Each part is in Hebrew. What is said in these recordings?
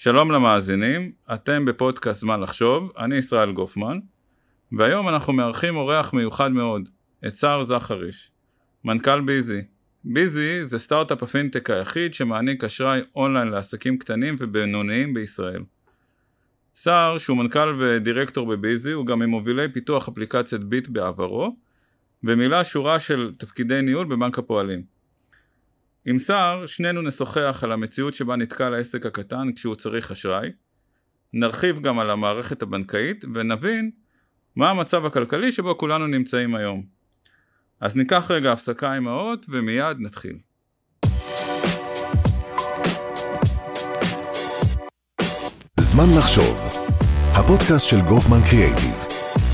שלום למאזינים, אתם בפודקאסט זמן לחשוב, אני ישראל גופמן, והיום אנחנו מארחים אורח מיוחד מאוד, את סער זכריש, מנכ"ל ביזי. ביזי זה סטארט-אפ הפינטק היחיד שמעניק אשראי אונליין לעסקים קטנים ובינוניים בישראל. סער, שהוא מנכ"ל ודירקטור בביזי, הוא גם ממובילי פיתוח אפליקציית ביט בעברו, ומילא שורה של תפקידי ניהול בבנק הפועלים. עם סער, שנינו נשוחח על המציאות שבה נתקל העסק הקטן כשהוא צריך אשראי, נרחיב גם על המערכת הבנקאית ונבין מה המצב הכלכלי שבו כולנו נמצאים היום. אז ניקח רגע הפסקה עם האות ומיד נתחיל. זמן לחשוב, הפודקאסט של גופמן קריאייטיב,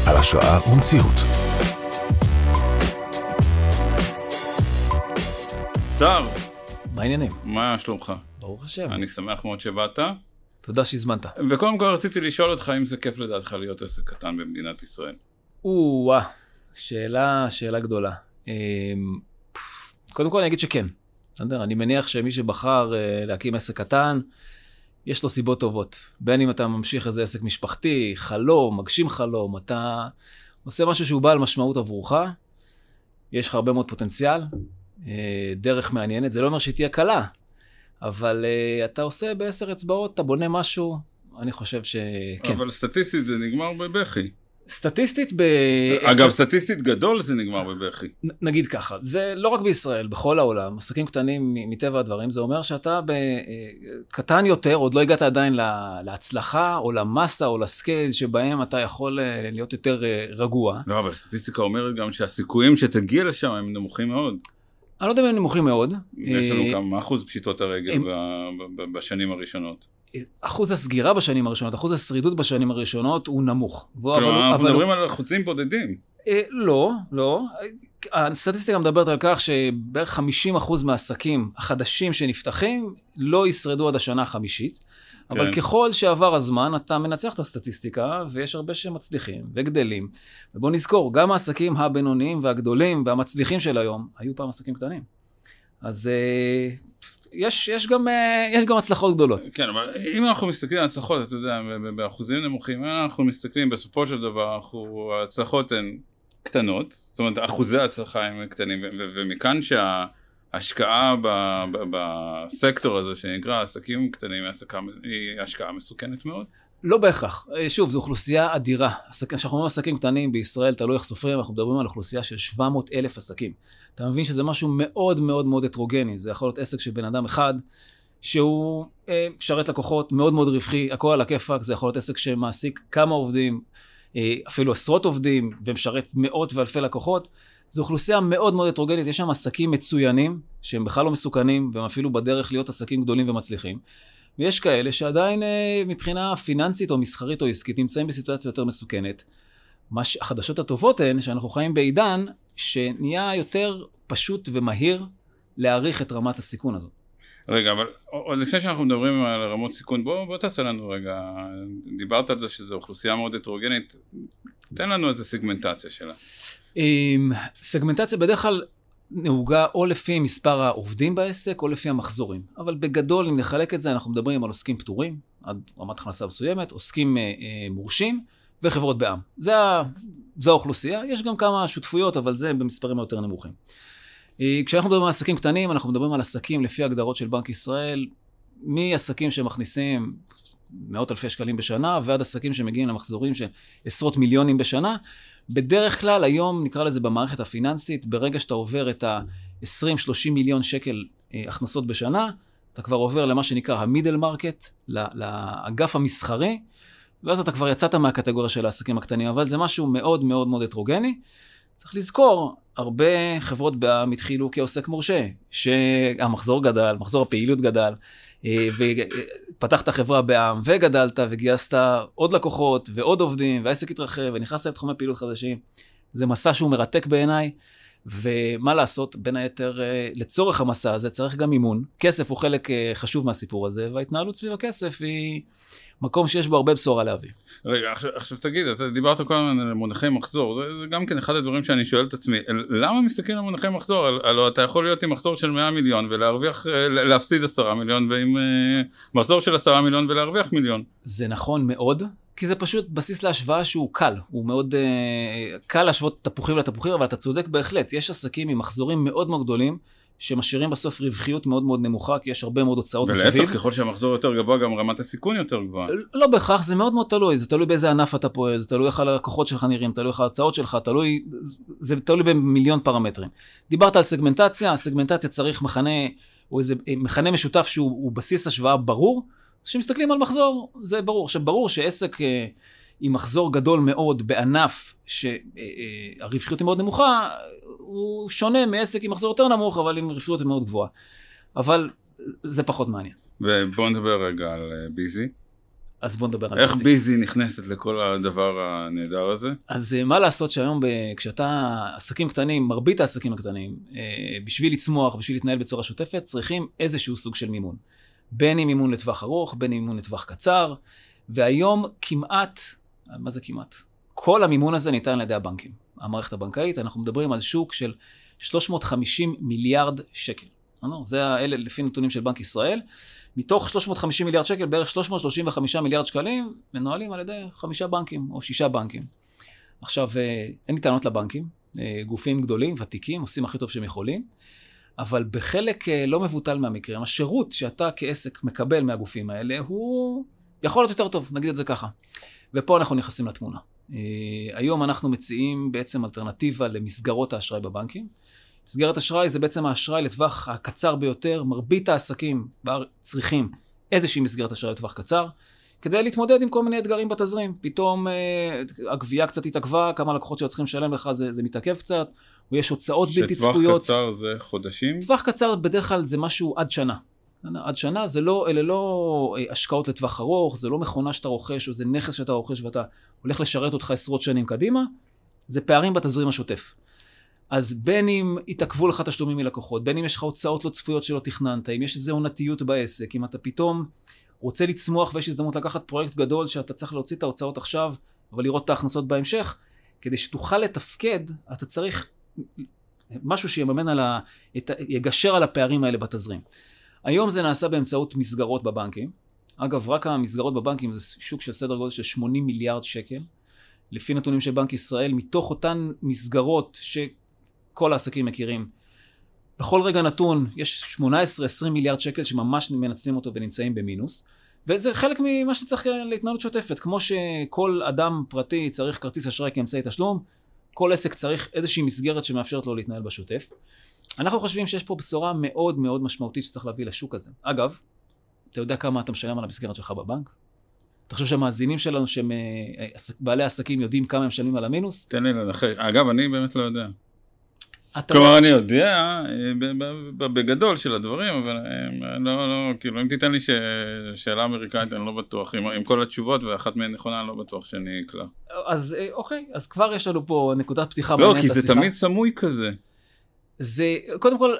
על השראה ומציאות. סער, העניינים? מה שלומך? ברוך השם. אני שמח מאוד שבאת. תודה שהזמנת. וקודם כל רציתי לשאול אותך אם זה כיף לדעתך להיות עסק קטן במדינת ישראל. או-אה, שאלה, שאלה גדולה. אמ, קודם כל אני אגיד שכן. בסדר? אני מניח שמי שבחר אה, להקים עסק קטן, יש לו סיבות טובות. בין אם אתה ממשיך איזה עסק משפחתי, חלום, מגשים חלום, אתה עושה משהו שהוא בעל משמעות עבורך, יש לך הרבה מאוד פוטנציאל, דרך מעניינת, זה לא אומר שהיא תהיה קלה, אבל uh, אתה עושה בעשר אצבעות, אתה בונה משהו, אני חושב שכן. אבל סטטיסטית זה נגמר בבכי. סטטיסטית ב... אגב, סטטיסטית גדול זה נגמר בבכי. נגיד ככה, זה לא רק בישראל, בכל העולם, עסקים קטנים מטבע הדברים, זה אומר שאתה ב... אה, קטן יותר, עוד לא הגעת עדיין להצלחה, או למסה, או לסקייל, שבהם אתה יכול להיות יותר רגוע. לא, אבל סטטיסטיקה אומרת גם שהסיכויים שתגיע לשם הם נמוכים מאוד. אני לא יודע אם הם נמוכים מאוד. יש לנו כמה, מה אחוז פשיטות הרגל הם... בשנים הראשונות? אחוז הסגירה בשנים הראשונות, אחוז השרידות בשנים הראשונות הוא נמוך. כלומר, אנחנו מדברים על אחוזים בודדים. אה, לא, לא. הסטטיסטיקה מדברת על כך שבערך 50% מהעסקים החדשים שנפתחים לא ישרדו עד השנה החמישית. כן. אבל ככל שעבר הזמן, אתה מנצח את הסטטיסטיקה, ויש הרבה שמצליחים וגדלים. ובוא נזכור, גם העסקים הבינוניים והגדולים והמצליחים של היום, היו פעם עסקים קטנים. אז uh, יש, יש, גם, uh, יש גם הצלחות גדולות. כן, אבל אם אנחנו מסתכלים על הצלחות, אתה יודע, באחוזים נמוכים, אנחנו מסתכלים, בסופו של דבר, אנחנו, ההצלחות הן קטנות, זאת אומרת, אחוזי ההצלחה הם קטנים, ומכאן שה... השקעה בסקטור הזה שנקרא עסקים קטנים היא השקעה מסוכנת מאוד? לא בהכרח. שוב, זו אוכלוסייה אדירה. כשאנחנו אומרים עסקים קטנים בישראל, תלוי איך סופרים, אנחנו מדברים על אוכלוסייה של 700 אלף עסקים. אתה מבין שזה משהו מאוד מאוד מאוד הטרוגני. זה יכול להיות עסק של בן אדם אחד, שהוא אה, משרת לקוחות מאוד מאוד רווחי, הכל על הכיפאק, זה יכול להיות עסק שמעסיק כמה עובדים, אה, אפילו עשרות עובדים, ומשרת מאות ואלפי לקוחות. זו אוכלוסייה מאוד מאוד הטרוגנית, יש שם עסקים מצוינים, שהם בכלל לא מסוכנים, והם אפילו בדרך להיות עסקים גדולים ומצליחים. ויש כאלה שעדיין אה, מבחינה פיננסית או מסחרית או עסקית נמצאים בסיטואציה יותר מסוכנת. ש... החדשות הטובות הן שאנחנו חיים בעידן שנהיה יותר פשוט ומהיר להעריך את רמת הסיכון הזאת. רגע, אבל עוד לפני שאנחנו מדברים על רמות סיכון, בוא, בוא תעשה לנו רגע, דיברת על זה שזו אוכלוסייה מאוד הטרוגנית, תן לנו איזה סיגמנטציה שלה. סגמנטציה בדרך כלל נהוגה או לפי מספר העובדים בעסק או לפי המחזורים. אבל בגדול, אם נחלק את זה, אנחנו מדברים על עוסקים פטורים, עד רמת הכנסה מסוימת, עוסקים אה, אה, מורשים וחברות בע"מ. זה, זה האוכלוסייה. יש גם כמה שותפויות, אבל זה במספרים היותר נמוכים. אה, כשאנחנו מדברים על עסקים קטנים, אנחנו מדברים על עסקים לפי הגדרות של בנק ישראל, מעסקים שמכניסים מאות אלפי שקלים בשנה, ועד עסקים שמגיעים למחזורים של עשרות מיליונים בשנה. בדרך כלל היום, נקרא לזה במערכת הפיננסית, ברגע שאתה עובר את ה-20-30 מיליון שקל אה, הכנסות בשנה, אתה כבר עובר למה שנקרא ה middle market, לאגף המסחרי, ואז אתה כבר יצאת מהקטגוריה של העסקים הקטנים, אבל זה משהו מאוד מאוד מאוד הטרוגני. צריך לזכור, הרבה חברות בע"מ התחילו כעוסק מורשה, שהמחזור גדל, מחזור הפעילות גדל, ופתחת חברה בעם, וגדלת, וגייסת עוד לקוחות, ועוד עובדים, והעסק התרחב, ונכנסת לתחומי פעילות חדשים. זה מסע שהוא מרתק בעיניי, ומה לעשות, בין היתר, אה, לצורך המסע הזה צריך גם מימון. כסף הוא חלק אה, חשוב מהסיפור הזה, וההתנהלות סביב הכסף היא מקום שיש בו הרבה בשורה להביא. רגע, עכשיו, עכשיו תגיד, אתה דיברת כל הזמן על מונחי מחזור, זה, זה גם כן אחד הדברים שאני שואל את עצמי, למה מסתכלים על מונחי מחזור? הלוא אתה יכול להיות עם מחזור של 100 מיליון ולהרוויח, אה, להפסיד 10 מיליון, ועם מחזור של 10 מיליון ולהרוויח מיליון. זה נכון מאוד, כי זה פשוט בסיס להשוואה שהוא קל, הוא מאוד uh, קל להשוות תפוחים לתפוחים, אבל אתה צודק בהחלט, יש עסקים עם מחזורים מאוד מאוד גדולים, שמשאירים בסוף רווחיות מאוד מאוד נמוכה, כי יש הרבה מאוד הוצאות מסביב. ולהפך, ככל שהמחזור יותר גבוה, גם רמת הסיכון יותר גבוהה. לא בהכרח, זה מאוד מאוד תלוי, זה תלוי באיזה ענף אתה פועל, זה תלוי איך הלקוחות שלך נראים, תלוי איך ההצעות שלך, תלוי, זה תלוי במיליון פרמטרים. דיברת על סגמנטציה, הסגמנטציה צריך מכנה, או איזה מכנה משותף שהוא בסיס השוואה ברור. כשמסתכלים על מחזור, זה ברור. עכשיו, ברור שעסק אה, עם מחזור גדול מאוד בענף שהרווחיות היא מאוד נמוכה, הוא שונה מעסק עם מחזור יותר נמוך, אבל עם רווחיות מאוד גבוהה. אבל זה פחות מעניין. ובואו נדבר רגע על אה, ביזי. אז בואו נדבר על איך ביזי. ביזי נכנסת לכל הדבר הנהדר הזה? אז אה, מה לעשות שהיום ב... כשאתה עסקים קטנים, מרבית העסקים הקטנים, בשביל לצמוח, בשביל להתנהל בצורה שוטפת, צריכים איזשהו סוג של מימון. בין אם אימון לטווח ארוך, בין אם אימון לטווח קצר, והיום כמעט, מה זה כמעט? כל המימון הזה ניתן על ידי הבנקים. המערכת הבנקאית, אנחנו מדברים על שוק של 350 מיליארד שקל. זה האלה לפי נתונים של בנק ישראל. מתוך 350 מיליארד שקל, בערך 335 מיליארד שקלים מנוהלים על ידי חמישה בנקים או שישה בנקים. עכשיו, אה, אין לי טענות לבנקים, אה, גופים גדולים, ותיקים, עושים הכי טוב שהם יכולים. אבל בחלק אה, לא מבוטל מהמקרים, השירות שאתה כעסק מקבל מהגופים האלה הוא יכול להיות יותר טוב, נגיד את זה ככה. ופה אנחנו נכנסים לתמונה. אה, היום אנחנו מציעים בעצם אלטרנטיבה למסגרות האשראי בבנקים. מסגרת אשראי זה בעצם האשראי לטווח הקצר ביותר. מרבית העסקים צריכים איזושהי מסגרת אשראי לטווח קצר, כדי להתמודד עם כל מיני אתגרים בתזרים. פתאום אה, הגבייה קצת התעכבה, כמה לקוחות שהיו צריכים לשלם לך זה, זה מתעכב קצת, או יש הוצאות בלתי צפויות. שטווח קצר זה חודשים? טווח קצר בדרך כלל זה משהו עד שנה. עד שנה, זה לא, אלה לא אה, השקעות לטווח ארוך, זה לא מכונה שאתה רוכש, או זה נכס שאתה רוכש ואתה הולך לשרת אותך עשרות שנים קדימה, זה פערים בתזרים השוטף. אז בין אם התעכבו לך תשלומים מלקוחות, בין אם יש לך הוצאות לא צפויות שלא תכננת, אם יש איזו עונתיות בעסק, אם אתה פתאום רוצה לצמוח ויש הזדמנות לקחת פרויקט גדול שאתה צריך להוציא את ההוצאות עכשיו, אבל לראות את ההכנסות בהמשך, כדי שתוכל לתפקד, אתה צריך משהו שיממן על ה... את... יגשר על הפערים האלה בתזרים. היום זה נעשה באמצעות מסגרות בבנקים. אגב, רק המסגרות בבנקים זה שוק של סדר גודל של 80 מיליארד שקל. לפי נתונים של בנק ישראל, מתוך אותן מסגרות שכל העסקים מכירים, בכל רגע נתון יש 18-20 מיליארד שקל שממש מנצלים אותו ונמצאים במינוס. וזה חלק ממה שצריך להתנהלות שוטפת. כמו שכל אדם פרטי צריך כרטיס אשראי כאמצעי תשלום, כל עסק צריך איזושהי מסגרת שמאפשרת לו להתנהל בשוטף. אנחנו חושבים שיש פה בשורה מאוד מאוד משמעותית שצריך להביא לשוק הזה. אגב, אתה יודע כמה אתה משלם על המסגרת שלך בבנק? אתה חושב שהמאזינים שלנו, שהם אה, בעלי עסקים, יודעים כמה הם משלמים על המינוס? תן לי לנחש. אגב, אני באמת לא יודע. כלומר, לא... אני יודע אה, בגדול של הדברים, אבל אה, לא, לא, כאילו, אם תיתן לי ש... שאלה אמריקאית, אני לא בטוח, עם, עם כל התשובות, ואחת מהן נכונה, אני לא בטוח שאני אקלע. אז אוקיי, אז כבר יש לנו פה נקודת פתיחה לא, כי זה תמיד סמוי כזה. זה, קודם כל,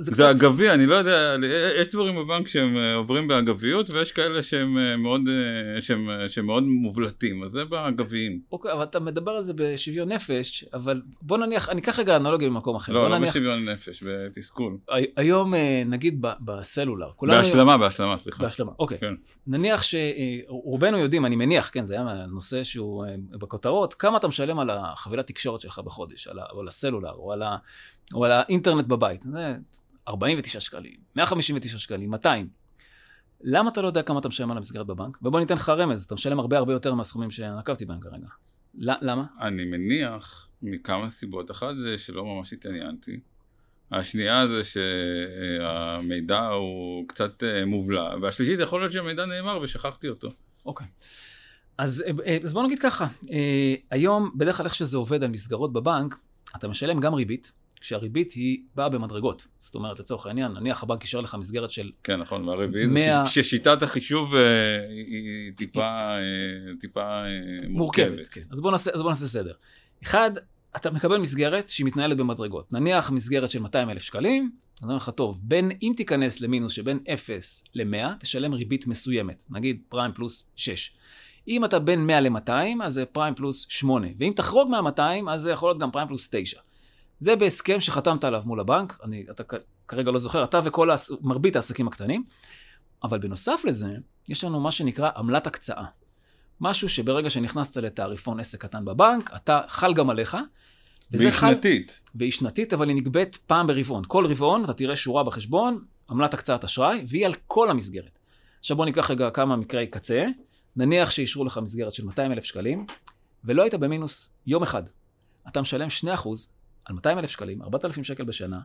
זה, זה קצת... אגבי, אני לא יודע, יש דברים בבנק שהם אה, עוברים באגביות ויש כאלה שהם אה, מאוד, אה, שהם, שהם מאוד מובלטים, אז זה באגביים. אוקיי, אבל אתה מדבר על זה בשוויון נפש, אבל בוא נניח, אני אקח רגע אנלוגיה במקום אחר. לא, לא נניח... בשוויון נפש, בתסכול. היום, נגיד בסלולר. בהשלמה, היום... בהשלמה, סליחה. בהשלמה, אוקיי. כן. נניח שרובנו יודעים, אני מניח, כן, זה היה נושא שהוא בכותרות, כמה אתה משלם על החבילת תקשורת שלך בחודש, על, ה... על הסלולר, או על, ה... או על האינטרנט בבית. זה 49 שקלים, 159 שקלים, 200. למה אתה לא יודע כמה אתה משלם על המסגרת בבנק? ובוא ניתן לך רמז, אתה משלם הרבה הרבה יותר מהסכומים שנקבתי בהם כרגע. למה? אני מניח מכמה סיבות. אחת זה שלא ממש התעניינתי. השנייה זה שהמידע הוא קצת אה, מובלע. והשלישית, יכול להיות שהמידע נאמר ושכחתי אותו. אוקיי. אז, אה, אה, אז בוא נגיד ככה, היום בדרך כלל איך שזה עובד על מסגרות בבנק, אתה משלם גם ריבית, כשהריבית היא באה במדרגות. זאת אומרת, לצורך העניין, נניח הבנק אישר לך מסגרת של... כן, נכון, והרביעי 100... זה ששיטת החישוב אה, היא טיפה, אה, טיפה אה, מורכבת. מורכבת, כן. אז בואו נעשה, בוא נעשה סדר. אחד, אתה מקבל מסגרת שהיא מתנהלת במדרגות. נניח מסגרת של 200 אלף שקלים, אז אני אומר לך, טוב, בין, אם תיכנס למינוס שבין 0 ל-100, תשלם ריבית מסוימת, נגיד פריים פלוס 6. אם אתה בין 100 ל-200, אז זה פריים פלוס 8. ואם תחרוג מה-200, אז זה יכול להיות גם פריים פלוס 9. זה בהסכם שחתמת עליו מול הבנק, אני, אתה כרגע לא זוכר, אתה וכל הס... מרבית העסקים הקטנים, אבל בנוסף לזה, יש לנו מה שנקרא עמלת הקצאה. משהו שברגע שנכנסת לתעריפון עסק קטן בבנק, אתה חל גם עליך. והיא שנתית. והיא שנתית, אבל היא נגבית פעם ברבעון. כל רבעון אתה תראה שורה בחשבון, עמלת הקצאת אשראי, והיא על כל המסגרת. עכשיו בוא ניקח רגע כמה מקרי קצה. נניח שאישרו לך מסגרת של 200 אלף שקלים, ולא היית במינוס יום אחד. אתה משלם 2% על 200 אלף שקלים, 4,000 שקל בשנה,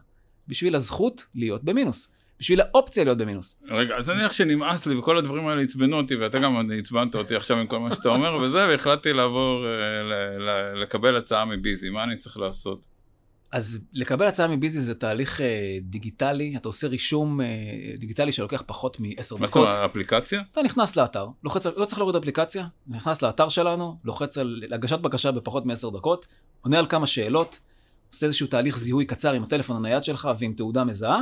בשביל הזכות להיות במינוס. בשביל האופציה להיות במינוס. רגע, אז נניח שנמאס לי וכל הדברים האלה עצבנו אותי, ואתה גם עצבנת אותי עכשיו עם כל מה שאתה אומר וזה, והחלטתי לעבור, אה, לקבל הצעה מביזי, מה אני צריך לעשות? אז לקבל הצעה מביזי זה תהליך אה, דיגיטלי, אתה עושה רישום אה, דיגיטלי שלוקח פחות מ-10 דקות. מה זאת אומרת, אפליקציה? אתה נכנס לאתר, לוחץ, לא צריך להוריד אפליקציה, נכנס לאתר שלנו, לוחץ על הגשת בקשה בפחות מ-10 דקות, עונה על כמה שאלות, עושה איזשהו תהליך זיהוי קצר עם הטלפון הנייד שלך ועם תעודה מזהה,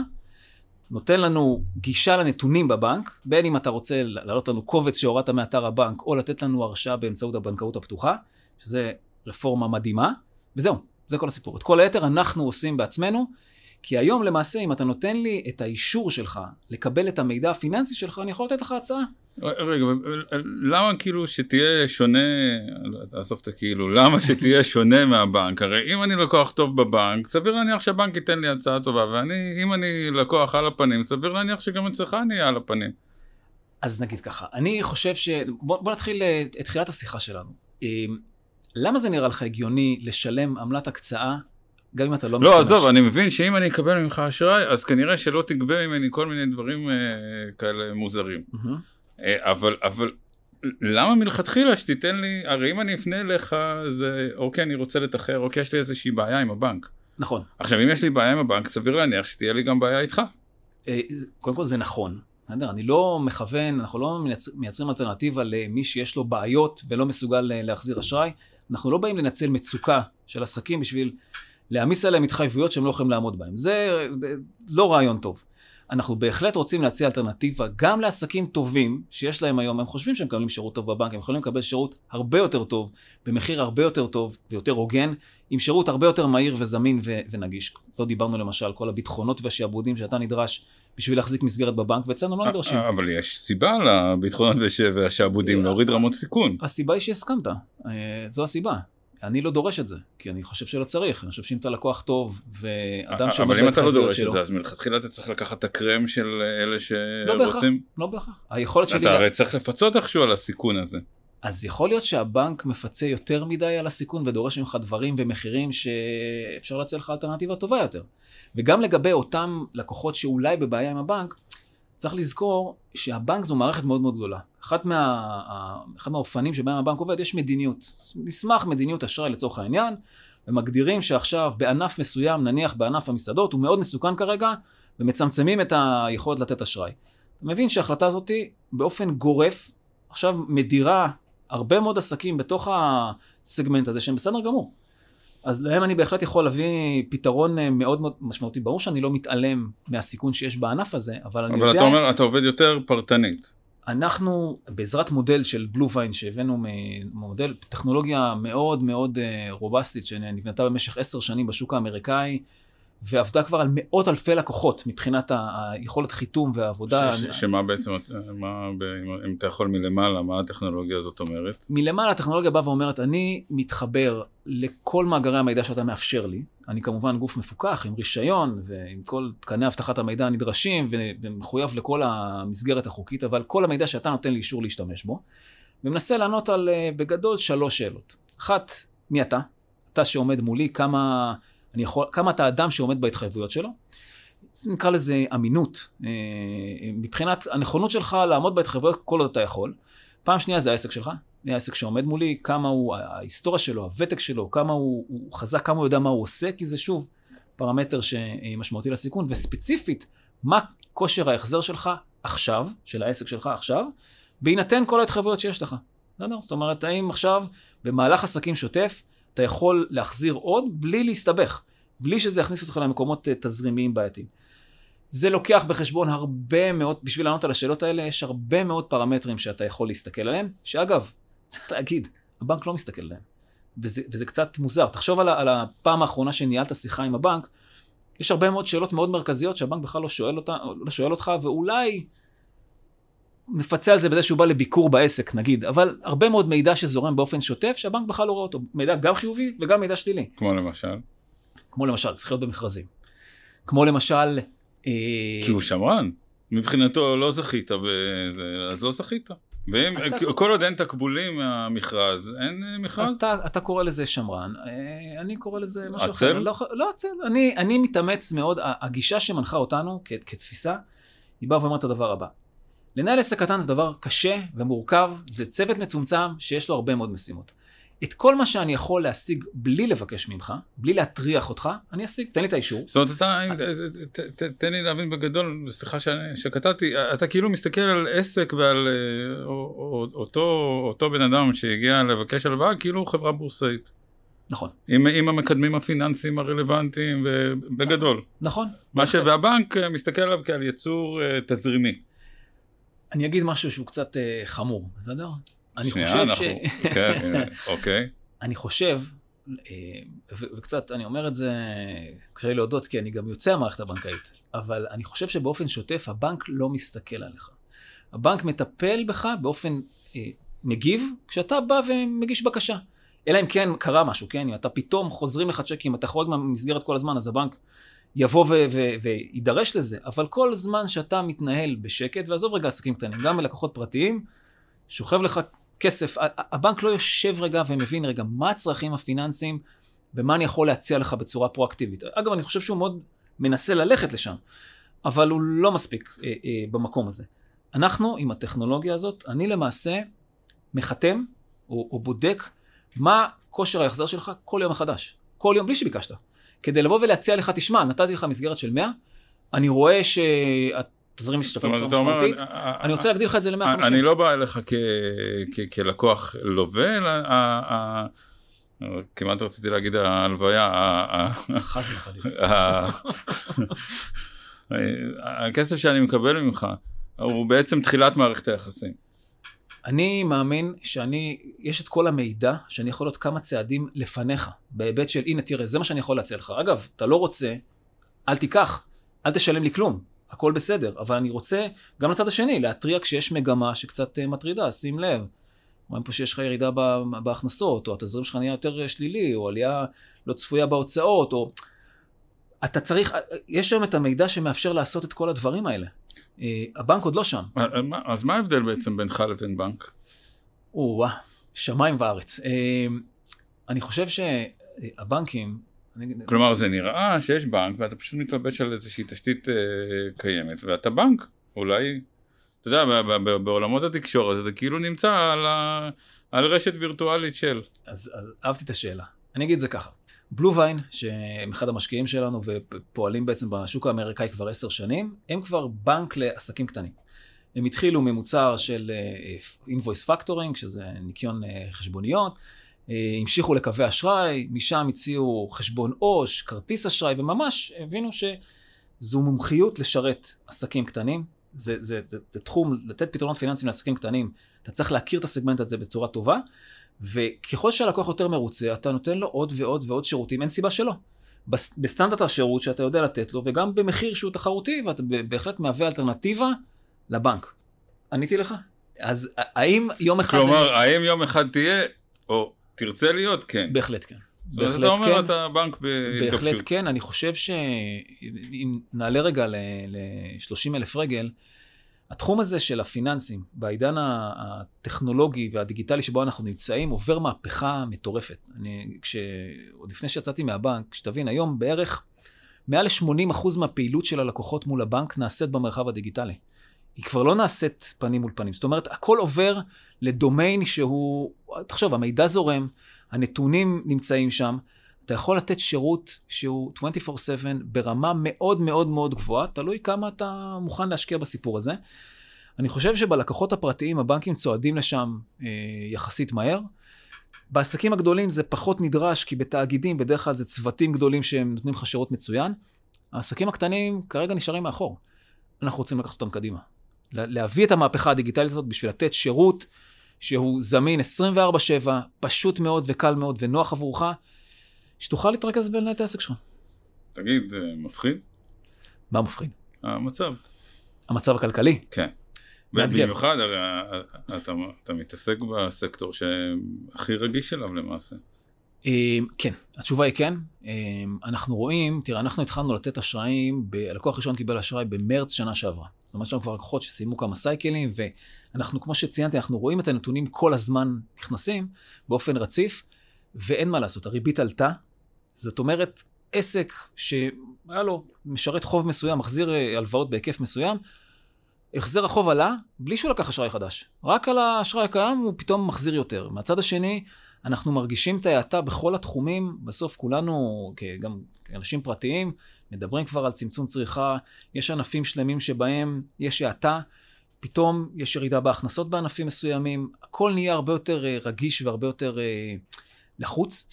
נותן לנו גישה לנתונים בבנק, בין אם אתה רוצה להעלות לנו קובץ שהורדת מאתר הבנק, או לתת לנו הרשאה באמצעות הבנקאות הפתוחה, שזה רפורמה מדהימה, וזהו, זה כל הסיפור. את כל היתר אנחנו עושים בעצמנו, כי היום למעשה, אם אתה נותן לי את האישור שלך לקבל את המידע הפיננסי שלך, אני יכול לתת לך הצעה. רגע, למה כאילו שתהיה שונה, עזוב את הכאילו, למה שתהיה שונה מהבנק? הרי אם אני לקוח טוב בבנק, סביר להניח שהבנק ייתן לי הצעה טובה, ואם אני לקוח על הפנים, סביר להניח שגם אצלך אני אהיה על הפנים. אז נגיד ככה, אני חושב ש... בוא, בוא נתחיל את תחילת השיחה שלנו. אמ, למה זה נראה לך הגיוני לשלם עמלת הקצאה גם אם אתה לא משתמש. לא, עזוב, אני מבין שאם אני אקבל ממך אשראי, אז כנראה שלא תגבה ממני כל מיני דברים אה, כאלה מוזרים. Mm-hmm. אה, אבל, אבל למה מלכתחילה שתיתן לי, הרי אם אני אפנה אליך, זה אוקיי, אני רוצה לתחר, אוקיי, יש לי איזושהי בעיה עם הבנק. נכון. עכשיו, אם יש לי בעיה עם הבנק, סביר להניח שתהיה לי גם בעיה איתך. אה, קודם כל זה נכון. אני לא מכוון, אנחנו לא מייצרים אלטרנטיבה למי שיש לו בעיות ולא מסוגל אה, להחזיר אשראי. אנחנו לא באים לנצל מצוקה של עסקים בשביל להעמיס עליהם התחייבויות שהם לא יכולים לעמוד בהן. זה לא רעיון טוב. אנחנו בהחלט רוצים להציע אלטרנטיבה גם לעסקים טובים שיש להם היום, הם חושבים שהם מקבלים שירות טוב בבנק, הם יכולים לקבל שירות הרבה יותר טוב, במחיר הרבה יותר טוב ויותר הוגן, עם שירות הרבה יותר מהיר וזמין ו- ונגיש. לא דיברנו למשל על כל הביטחונות והשעבודים שאתה נדרש בשביל להחזיק מסגרת בבנק, ואצלנו לא נדרשים. אה, אבל יש סיבה לביטחונות והשעבודים להוריד רמות סיכון. הסיבה היא שהסכמת, אה, זו הסיבה. אני לא דורש את זה, כי אני חושב שלא צריך. אני חושב שאם אתה לקוח טוב, ואדם שעומד אבל אם אתה לא דורש את זה, אז מלכתחילה אתה צריך לקחת את הקרם של אלה שרוצים... לא בהכרח, לא בהכרח. היכולת שלי... אתה הרי צריך לפצות איכשהו על הסיכון הזה. אז יכול להיות שהבנק מפצה יותר מדי על הסיכון ודורש ממך דברים ומחירים שאפשר להציע לך אלטרנטיבה טובה יותר. וגם לגבי אותם לקוחות שאולי בבעיה עם הבנק, צריך לזכור שהבנק זו מערכת מאוד מאוד גדולה. אחד, מה, אחד מהאופנים שבהם הבנק עובד, יש מדיניות. מסמך מדיניות אשראי לצורך העניין, ומגדירים שעכשיו בענף מסוים, נניח בענף המסעדות, הוא מאוד מסוכן כרגע, ומצמצמים את היכולת לתת אשראי. אתה מבין שההחלטה הזאת באופן גורף, עכשיו מדירה הרבה מאוד עסקים בתוך הסגמנט הזה שהם בסדר גמור. אז להם אני בהחלט יכול להביא פתרון אה, מאוד מאוד משמעותי. ברור שאני לא מתעלם מהסיכון שיש בענף הזה, אבל אני יודע... אבל אתה אומר, אתה עובד יותר פרטנית. אנחנו, בעזרת מודל של בלו-ויין שהבאנו ממודל, טכנולוגיה מאוד מאוד אה, רובסטית שנבנתה במשך עשר שנים בשוק האמריקאי, ועבדה כבר על מאות אלפי לקוחות מבחינת היכולת חיתום והעבודה. ש, ש, שמה בעצם, מה, אם אתה יכול מלמעלה, מה הטכנולוגיה הזאת אומרת? מלמעלה הטכנולוגיה באה ואומרת, אני מתחבר לכל מאגרי המידע שאתה מאפשר לי. אני כמובן גוף מפוקח עם רישיון ועם כל תקני אבטחת המידע הנדרשים ומחויב לכל המסגרת החוקית, אבל כל המידע שאתה נותן לי אישור להשתמש בו, ומנסה לענות על אה, בגדול שלוש שאלות. אחת, מי אתה? אתה שעומד מולי, כמה... אני יכול, כמה אתה אדם שעומד בהתחייבויות שלו. אז נקרא לזה אמינות. אה, מבחינת הנכונות שלך לעמוד בהתחייבויות כל עוד אתה יכול. פעם שנייה זה העסק שלך, זה העסק שעומד מולי, כמה הוא, ההיסטוריה שלו, הוותק שלו, כמה הוא, הוא חזק, כמה הוא יודע מה הוא עושה, כי זה שוב פרמטר שמשמעותי לסיכון, וספציפית, מה כושר ההחזר שלך עכשיו, של העסק שלך עכשיו, בהינתן כל ההתחייבויות שיש לך. בסדר? זאת אומרת, האם עכשיו, במהלך עסקים שוטף, אתה יכול להחזיר עוד בלי להסתבך, בלי שזה יכניס אותך למקומות אה, תזרימיים בעייתיים. זה לוקח בחשבון הרבה מאוד, בשביל לענות על השאלות האלה, יש הרבה מאוד פרמטרים שאתה יכול להסתכל עליהם, שאגב, צריך להגיד, הבנק לא מסתכל עליהם. וזה, וזה קצת מוזר. תחשוב על, על הפעם האחרונה שניהלת שיחה עם הבנק, יש הרבה מאוד שאלות מאוד מרכזיות שהבנק בכלל לא שואל, אותה, לא שואל אותך, ואולי מפצה על זה בזה שהוא בא לביקור בעסק, נגיד, אבל הרבה מאוד מידע שזורם באופן שוטף, שהבנק בכלל לא רואה אותו. מידע גם חיובי וגם מידע שלילי. כמו למשל? כמו למשל, להיות במכרזים. כמו למשל... אה, כי הוא שמרן. מבחינתו לא זכית, בזה, אז לא זכית. ואם, אתה... כל עוד אין תקבולים מהמכרז, אין אה, מכרז? אתה, אתה קורא לזה שמרן, אה, אני קורא לזה משהו עצל? אחר. לא, לא עצל? אני, אני מתאמץ מאוד, הגישה שמנחה אותנו כ, כתפיסה, היא באה ואומרת את הדבר הבא. לנהל עסק קטן זה דבר קשה ומורכב, זה צוות מצומצם שיש לו הרבה מאוד משימות. את כל מה שאני יכול להשיג בלי לבקש ממך, בלי להטריח אותך, אני אשיג, תן לי את האישור. זאת אומרת, אתה, תן לי להבין בגדול, סליחה שקטעתי, אתה כאילו מסתכל על עסק ועל אה, אותו בן אדם שהגיע לבקש הלוואה, כאילו חברה בורסאית. נכון. עם, עם המקדמים הפיננסיים הרלוונטיים, ובגדול. נכון. מה ש... והבנק אה, מסתכל עליו כעל יצור uh, תזרימי. אני אגיד משהו שהוא קצת uh, חמור, בסדר? אני שנייה, חושב אנחנו, ש... כן, אוקיי. אני חושב, אה, וקצת, אני אומר את זה, קשה לי להודות, כי אני גם יוצא המערכת הבנקאית, אבל אני חושב שבאופן שוטף הבנק לא מסתכל עליך. הבנק מטפל בך באופן אה, מגיב, כשאתה בא ומגיש בקשה. אלא אם כן קרה משהו, כן? אם אתה פתאום חוזרים לך צ'קים, אתה חורג מהמסגרת כל הזמן, אז הבנק יבוא ויידרש לזה. אבל כל זמן שאתה מתנהל בשקט, ועזוב רגע עסקים קטנים, גם בלקוחות פרטיים, שוכב לך כסף, הבנק לא יושב רגע ומבין רגע מה הצרכים הפיננסיים ומה אני יכול להציע לך בצורה פרואקטיבית. אגב, אני חושב שהוא מאוד מנסה ללכת לשם, אבל הוא לא מספיק אה, אה, במקום הזה. אנחנו, עם הטכנולוגיה הזאת, אני למעשה מחתם או, או בודק מה כושר ההחזר שלך כל יום מחדש. כל יום, בלי שביקשת. כדי לבוא ולהציע לך, תשמע, נתתי לך מסגרת של 100, אני רואה שאת תזרים משתפר בצורה משמעותית, אני רוצה להגדיל לך את זה ל-150. אני לא בא אליך כלקוח לווה, אלא כמעט רציתי להגיד ההלוויה, חס וחלילה. הכסף שאני מקבל ממך הוא בעצם תחילת מערכת היחסים. אני מאמין שאני, יש את כל המידע שאני יכול להיות כמה צעדים לפניך, בהיבט של הנה תראה, זה מה שאני יכול להציע לך. אגב, אתה לא רוצה, אל תיקח, אל תשלם לי כלום. הכל בסדר, אבל אני רוצה גם לצד השני להתריע כשיש מגמה שקצת אה, מטרידה, שים לב. רואים פה שיש לך ירידה בהכנסות, או התזרים שלך נהיה יותר אה, שלילי, או עלייה לא צפויה בהוצאות, או... אתה צריך, אה, יש היום את המידע שמאפשר לעשות את כל הדברים האלה. הבנק עוד לא שם. אז מה ההבדל בעצם בינך לבין בנק? או-אה, שמיים וארץ. אני חושב שהבנקים, כלומר זה נראה שיש בנק ואתה פשוט מתלבש על איזושהי תשתית אה, קיימת ואתה בנק, אולי, אתה יודע, בעולמות התקשורת זה כאילו נמצא על, ה, על רשת וירטואלית של. אז, אז אהבתי את השאלה. אני אגיד את זה ככה. בלו ויין, שהם אחד המשקיעים שלנו ופועלים בעצם בשוק האמריקאי כבר עשר שנים, הם כבר בנק לעסקים קטנים. הם התחילו ממוצר של invoice uh, factoring, שזה ניכיון uh, חשבוניות, אה, המשיכו לקווי אשראי, משם הציעו חשבון עו"ש, כרטיס אשראי, וממש הבינו שזו מומחיות לשרת עסקים קטנים. זה, זה, זה, זה תחום, לתת פתרונות פיננסיים לעסקים קטנים, אתה צריך להכיר את הסגמנט הזה בצורה טובה, וככל שהלקוח יותר מרוצה, אתה נותן לו עוד ועוד ועוד שירותים, אין סיבה שלא. בסטנדרט השירות שאתה יודע לתת לו, וגם במחיר שהוא תחרותי, ואתה בהחלט מהווה אלטרנטיבה לבנק. עניתי לך? אז האם יום אחד... כלומר, אני... האם יום אחד תהיה, או תרצה להיות? כן. בהחלט כן. בהחלט אתה אומר כן. אתה בנק בהתגבשות. בהחלט כן, אני חושב שאם נעלה רגע ל-30 אלף רגל, התחום הזה של הפיננסים, בעידן הטכנולוגי והדיגיטלי שבו אנחנו נמצאים, עובר מהפכה מטורפת. אני, כש... עוד לפני שיצאתי מהבנק, שתבין, היום בערך מעל ל-80% מהפעילות של הלקוחות מול הבנק נעשית במרחב הדיגיטלי. היא כבר לא נעשית פנים מול פנים. זאת אומרת, הכל עובר לדומיין שהוא, תחשוב, המידע זורם, הנתונים נמצאים שם, אתה יכול לתת שירות שהוא 24/7 ברמה מאוד מאוד מאוד גבוהה, תלוי כמה אתה מוכן להשקיע בסיפור הזה. אני חושב שבלקוחות הפרטיים הבנקים צועדים לשם אה, יחסית מהר. בעסקים הגדולים זה פחות נדרש, כי בתאגידים בדרך כלל זה צוותים גדולים שהם נותנים לך שירות מצוין. העסקים הקטנים כרגע נשארים מאחור. אנחנו רוצים לקחת אותם קדימה. להביא את המהפכה הדיגיטלית הזאת בשביל לתת שירות שהוא זמין 24/7, פשוט מאוד וקל מאוד ונוח עבורך, שתוכל להתרכז בלנהל את העסק שלך. תגיד, אה, מפחיד? מה מפחיד? המצב. המצב הכלכלי? כן. במיוחד, הרי אתה, אתה מתעסק בסקטור שהכי רגיש אליו למעשה. אמ, כן, התשובה היא כן. אמ, אנחנו רואים, תראה, אנחנו התחלנו לתת אשראים, הלקוח הראשון קיבל אשראי במרץ שנה שעברה. זאת אומרת, יש לנו כבר לקוחות שסיימו כמה סייקלים, ואנחנו, כמו שציינתי, אנחנו רואים את הנתונים כל הזמן נכנסים באופן רציף, ואין מה לעשות, הריבית עלתה. זאת אומרת, עסק שהיה לו משרת חוב מסוים, מחזיר אה, הלוואות בהיקף מסוים, החזר החוב עלה בלי שהוא לקח אשראי חדש. רק על האשראי הקיים הוא פתאום מחזיר יותר. מהצד השני, אנחנו מרגישים את ההאטה בכל התחומים. בסוף כולנו, גם כאנשים פרטיים, מדברים כבר על צמצום צריכה. יש ענפים שלמים שבהם יש האטה. פתאום יש ירידה בהכנסות בענפים מסוימים. הכל נהיה הרבה יותר אה, רגיש והרבה יותר אה, לחוץ.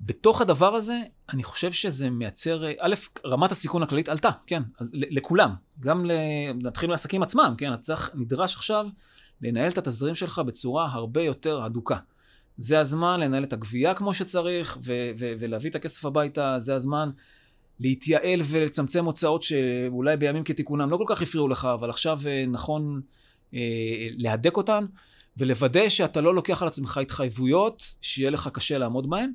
בתוך הדבר הזה, אני חושב שזה מייצר, א', רמת הסיכון הכללית עלתה, כן, לכולם. גם נתחיל מהעסקים עצמם, כן, אתה צריך, נדרש עכשיו לנהל את התזרים שלך בצורה הרבה יותר הדוקה. זה הזמן לנהל את הגבייה כמו שצריך, ו- ו- ולהביא את הכסף הביתה, זה הזמן להתייעל ולצמצם הוצאות שאולי בימים כתיקונם לא כל כך הפריעו לך, אבל עכשיו אה, נכון אה, להדק אותן, ולוודא שאתה לא לוקח על עצמך התחייבויות שיהיה לך קשה לעמוד בהן.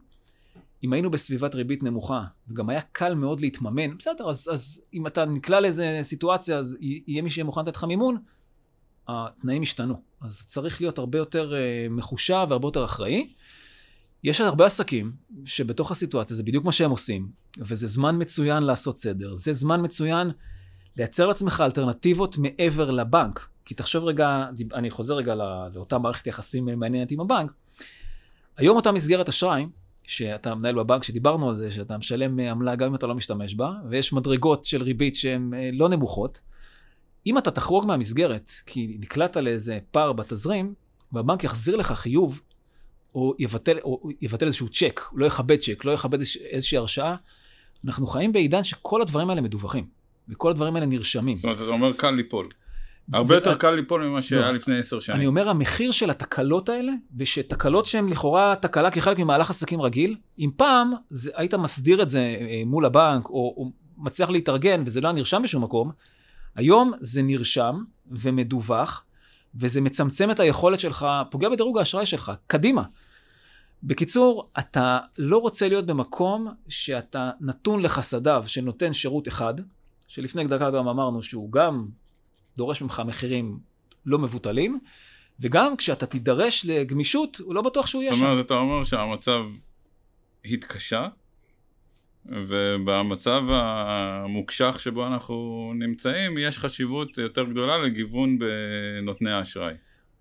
אם היינו בסביבת ריבית נמוכה, וגם היה קל מאוד להתממן, בסדר, אז, אז אם אתה נקלע לאיזה סיטואציה, אז יהיה מי שיהיה מוכן לתת לך מימון, התנאים השתנו. אז צריך להיות הרבה יותר uh, מחושב והרבה יותר אחראי. יש הרבה עסקים שבתוך הסיטואציה זה בדיוק מה שהם עושים, וזה זמן מצוין לעשות סדר. זה זמן מצוין לייצר לעצמך אלטרנטיבות מעבר לבנק. כי תחשוב רגע, אני חוזר רגע לאותה מערכת יחסים מעניינת עם הבנק. היום אותה מסגרת אשראי, שאתה מנהל בבנק, שדיברנו על זה, שאתה משלם עמלה גם אם אתה לא משתמש בה, ויש מדרגות של ריבית שהן אה, לא נמוכות. אם אתה תחרוג מהמסגרת, כי נקלעת לאיזה פער בתזרים, והבנק יחזיר לך חיוב, או יבטל, או יבטל איזשהו צ'ק, לא יכבד צ'ק, לא יכבד איזושהי הרשאה, אנחנו חיים בעידן שכל הדברים האלה מדווחים, וכל הדברים האלה נרשמים. זאת אומרת, אתה אומר קל ליפול. הרבה יותר קל ליפול ממה שהיה לא. לפני עשר שנים. אני אומר, המחיר של התקלות האלה, ושתקלות שהן לכאורה תקלה כחלק ממהלך עסקים רגיל, אם פעם זה, היית מסדיר את זה אה, מול הבנק, או, או מצליח להתארגן, וזה לא נרשם בשום מקום, היום זה נרשם ומדווח, וזה מצמצם את היכולת שלך, פוגע בדירוג האשראי שלך, קדימה. בקיצור, אתה לא רוצה להיות במקום שאתה נתון לחסדיו שנותן שירות אחד, שלפני דקה גם אמרנו שהוא גם דורש ממך מחירים לא מבוטלים, וגם כשאתה תידרש לגמישות, הוא לא בטוח שהוא יהיה שם. זאת אומרת, אתה אומר שהמצב התקשה, ובמצב המוקשח שבו אנחנו נמצאים, יש חשיבות יותר גדולה לגיוון בנותני האשראי.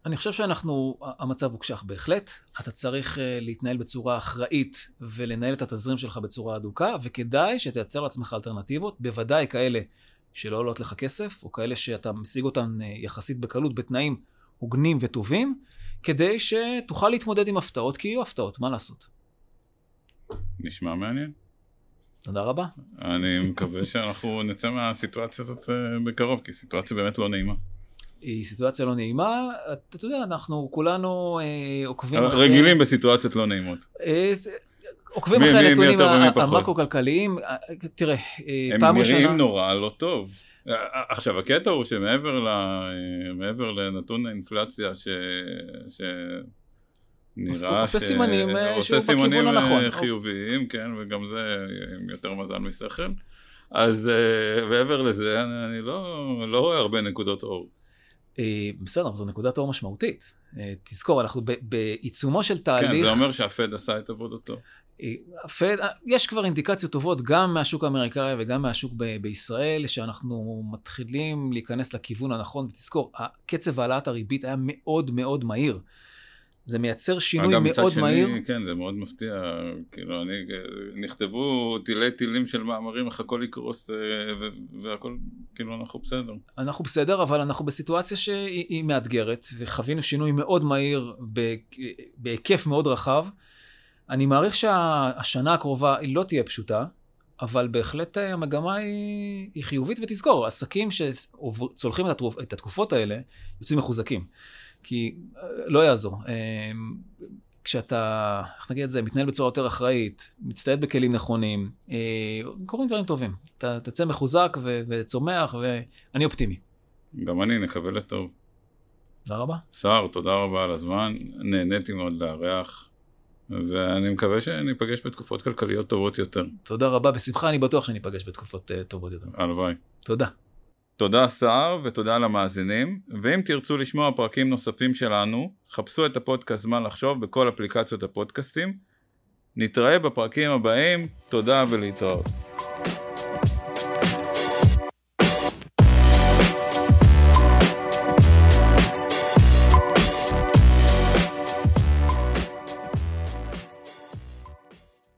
אני חושב שאנחנו, המצב הוקשח בהחלט. אתה צריך אה, להתנהל בצורה אחראית ולנהל את התזרים שלך בצורה אדוקה, וכדאי שתייצר לעצמך אלטרנטיבות, בוודאי כאלה שלא עולות לך כסף, או כאלה שאתה משיג אותן אה, יחסית בקלות בתנאים הוגנים וטובים, כדי שתוכל להתמודד עם הפתעות, כי יהיו הפתעות, מה לעשות? נשמע מעניין. תודה רבה. אני מקווה שאנחנו נצא מהסיטואציה הזאת אה, בקרוב, כי סיטואציה באמת לא נעימה. היא סיטואציה לא נעימה, אתה יודע, אנחנו כולנו אה, עוקבים אחרי... רגילים בסיטואציות לא נעימות. אה, עוקבים אחרי הנתונים המקרו-כלכליים, תראה, פעם ראשונה... הם נראים נורא לא טוב. עכשיו, הקטע הוא שמעבר לנתון האינפלציה, ש... נראה עושה סימנים אה, שהוא בכיוון הנכון. עושה סימנים חיוביים, כן, וגם זה עם יותר מזל משכל. אז מעבר לזה, אני לא, לא רואה הרבה נקודות אור. בסדר, זו נקודת אור משמעותית. תזכור, אנחנו בעיצומו של תהליך... כן, זה אומר שהפד עשה את עבודתו. הפד, יש כבר אינדיקציות טובות גם מהשוק האמריקאי וגם מהשוק ב- בישראל, שאנחנו מתחילים להיכנס לכיוון הנכון, ותזכור, קצב העלאת הריבית היה מאוד מאוד מהיר. זה מייצר שינוי אגב, מאוד שני, מהיר. כן, זה מאוד מפתיע, כאילו, אני, נכתבו תילי תילים של מאמרים, איך הכל יקרוס, אה, והכל, כאילו, אנחנו בסדר. אנחנו בסדר, אבל אנחנו בסיטואציה שהיא היא מאתגרת, וחווינו שינוי מאוד מהיר בהיקף מאוד רחב. אני מעריך שהשנה הקרובה היא לא תהיה פשוטה, אבל בהחלט אה, המגמה היא, היא חיובית, ותזכור, עסקים שצולחים את, התרופ, את התקופות האלה, יוצאים מחוזקים. כי אה, לא יעזור. אה, כשאתה, איך נגיד את זה, מתנהל בצורה יותר אחראית, מצטייד בכלים נכונים, קורים דברים טובים. אתה תצא מחוזק ו- וצומח, ואני אופטימי. גם אני, נקווה לטוב. תודה רבה. סער, תודה רבה על הזמן, נהניתי מאוד לארח, ואני מקווה שניפגש בתקופות כלכליות טובות יותר. תודה רבה, בשמחה, אני בטוח שניפגש בתקופות uh, טובות יותר. הלוואי. תודה. תודה סער ותודה למאזינים, ואם תרצו לשמוע פרקים נוספים שלנו, חפשו את הפודקאסט זמן לחשוב בכל אפליקציות הפודקאסטים. נתראה בפרקים הבאים, תודה ולהתראות.